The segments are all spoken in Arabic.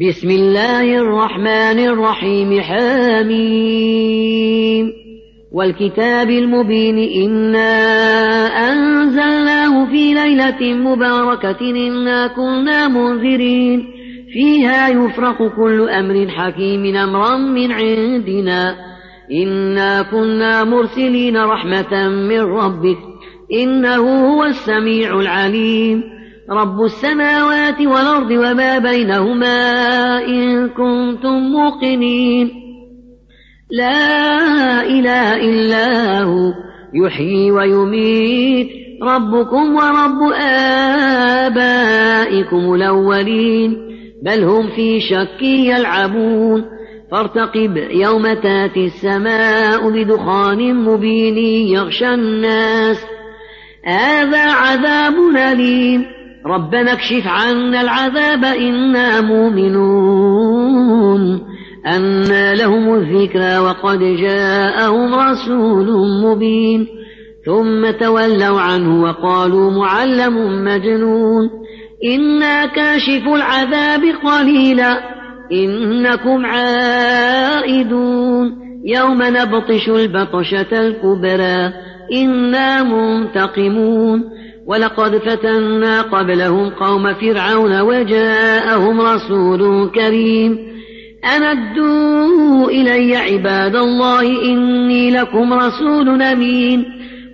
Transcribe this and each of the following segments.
بسم الله الرحمن الرحيم حاميم. والكتاب المبين إنا أنزلناه في ليلة مباركة إنا كنا منذرين. فيها يفرق كل أمر حكيم أمرا من عندنا. إنا كنا مرسلين رحمة من ربك إنه هو السميع العليم. رب السماوات والأرض وما بينهما إن كنتم موقنين. لا إله إلا هو يحيي ويميت ربكم ورب آبائكم الأولين. بل هم في شك يلعبون. فارتقب يوم تأتي السماء بدخان مبين يغشى الناس. هذا عذاب أليم. ربنا اكشف عنا العذاب إنا مؤمنون. أنا لهم الذكرى وقد جاءهم رسول مبين. ثم تولوا عنه وقالوا معلم مجنون. إنا كاشف العذاب قليلا. إنكم عائدون. يوم نبطش البطشة الكبرى. إنا منتقمون. ولقد فتنا قبلهم قوم فرعون وجاءهم رسول كريم. أمدوا إلي عباد الله إني لكم رسول أمين.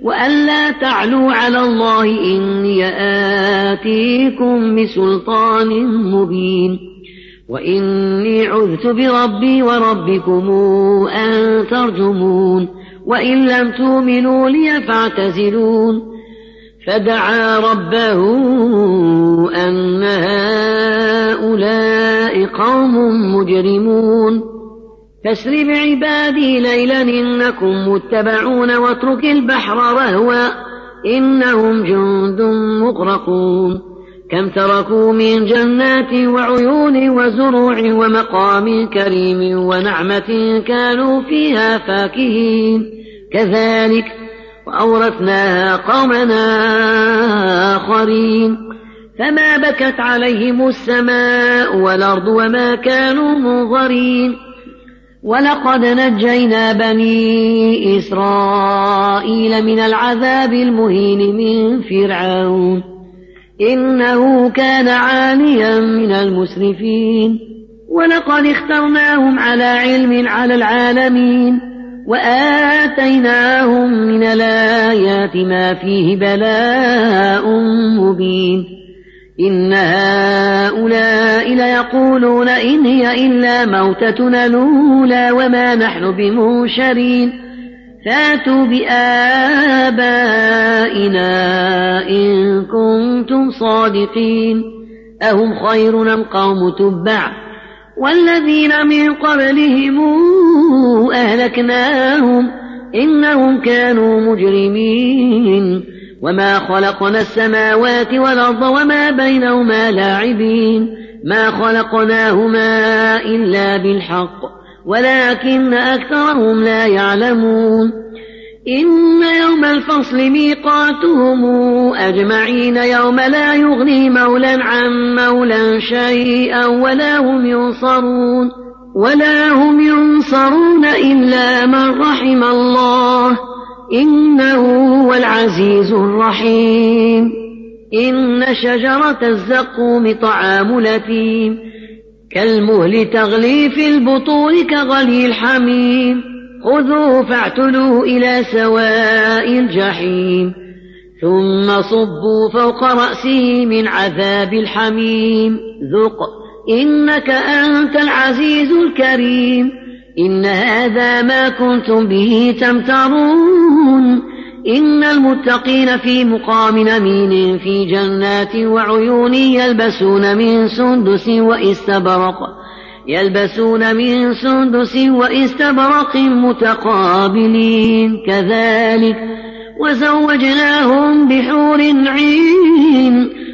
وألا تعلوا على الله إني آتيكم بسلطان مبين. وإني عذت بربي وربكم أن ترجمون. وإن لم تؤمنوا لي فاعتزلون. فدعا ربه أن هؤلاء قوم مجرمون. فاسر بعبادي ليلا إنكم متبعون واترك البحر رهوا إنهم جند مغرقون. كم تركوا من جنات وعيون وزروع ومقام كريم ونعمة كانوا فيها فاكهين. كذلك وأورثناها قومنا آخرين. فما بكت عليهم السماء والأرض وما كانوا منظرين. ولقد نجينا بني إسرائيل من العذاب المهين من فرعون. إنه كان عاليا من المسرفين. ولقد اخترناهم على علم على العالمين. وآتيناهم من الآيات ما فيه بلاء مبين. إن هؤلاء ليقولون إن هي إلا موتتنا الأولى وما نحن بمنشرين. فاتوا بآبائنا إن كنتم صادقين. أهم خير أم قوم تبع؟ والذين من قبلهم أهلكناهم إنهم كانوا مجرمين وما خلقنا السماوات والأرض وما بينهما لاعبين ما خلقناهما إلا بالحق ولكن أكثرهم لا يعلمون إن يوم الفصل ميقاتهم أجمعين يوم لا يغني مولا عن مولا شيئا ولا هم ينصرون ولا هم ينصرون إلا من رحم الله إنه هو العزيز الرحيم إن شجرة الزقوم طعام لثيم كالمهل تغلي في البطون كغلي الحميم خذوه فاعتلوه إلى سواء الجحيم ثم صبوا فوق رأسه من عذاب الحميم ذق إنك أنت العزيز الكريم. إن هذا ما كنتم به تمترون. إن المتقين في مقام أمين في جنات وعيون يلبسون من سندس واستبرق. يلبسون من سندس واستبرق متقابلين كذلك. وزوجناهم بحور عين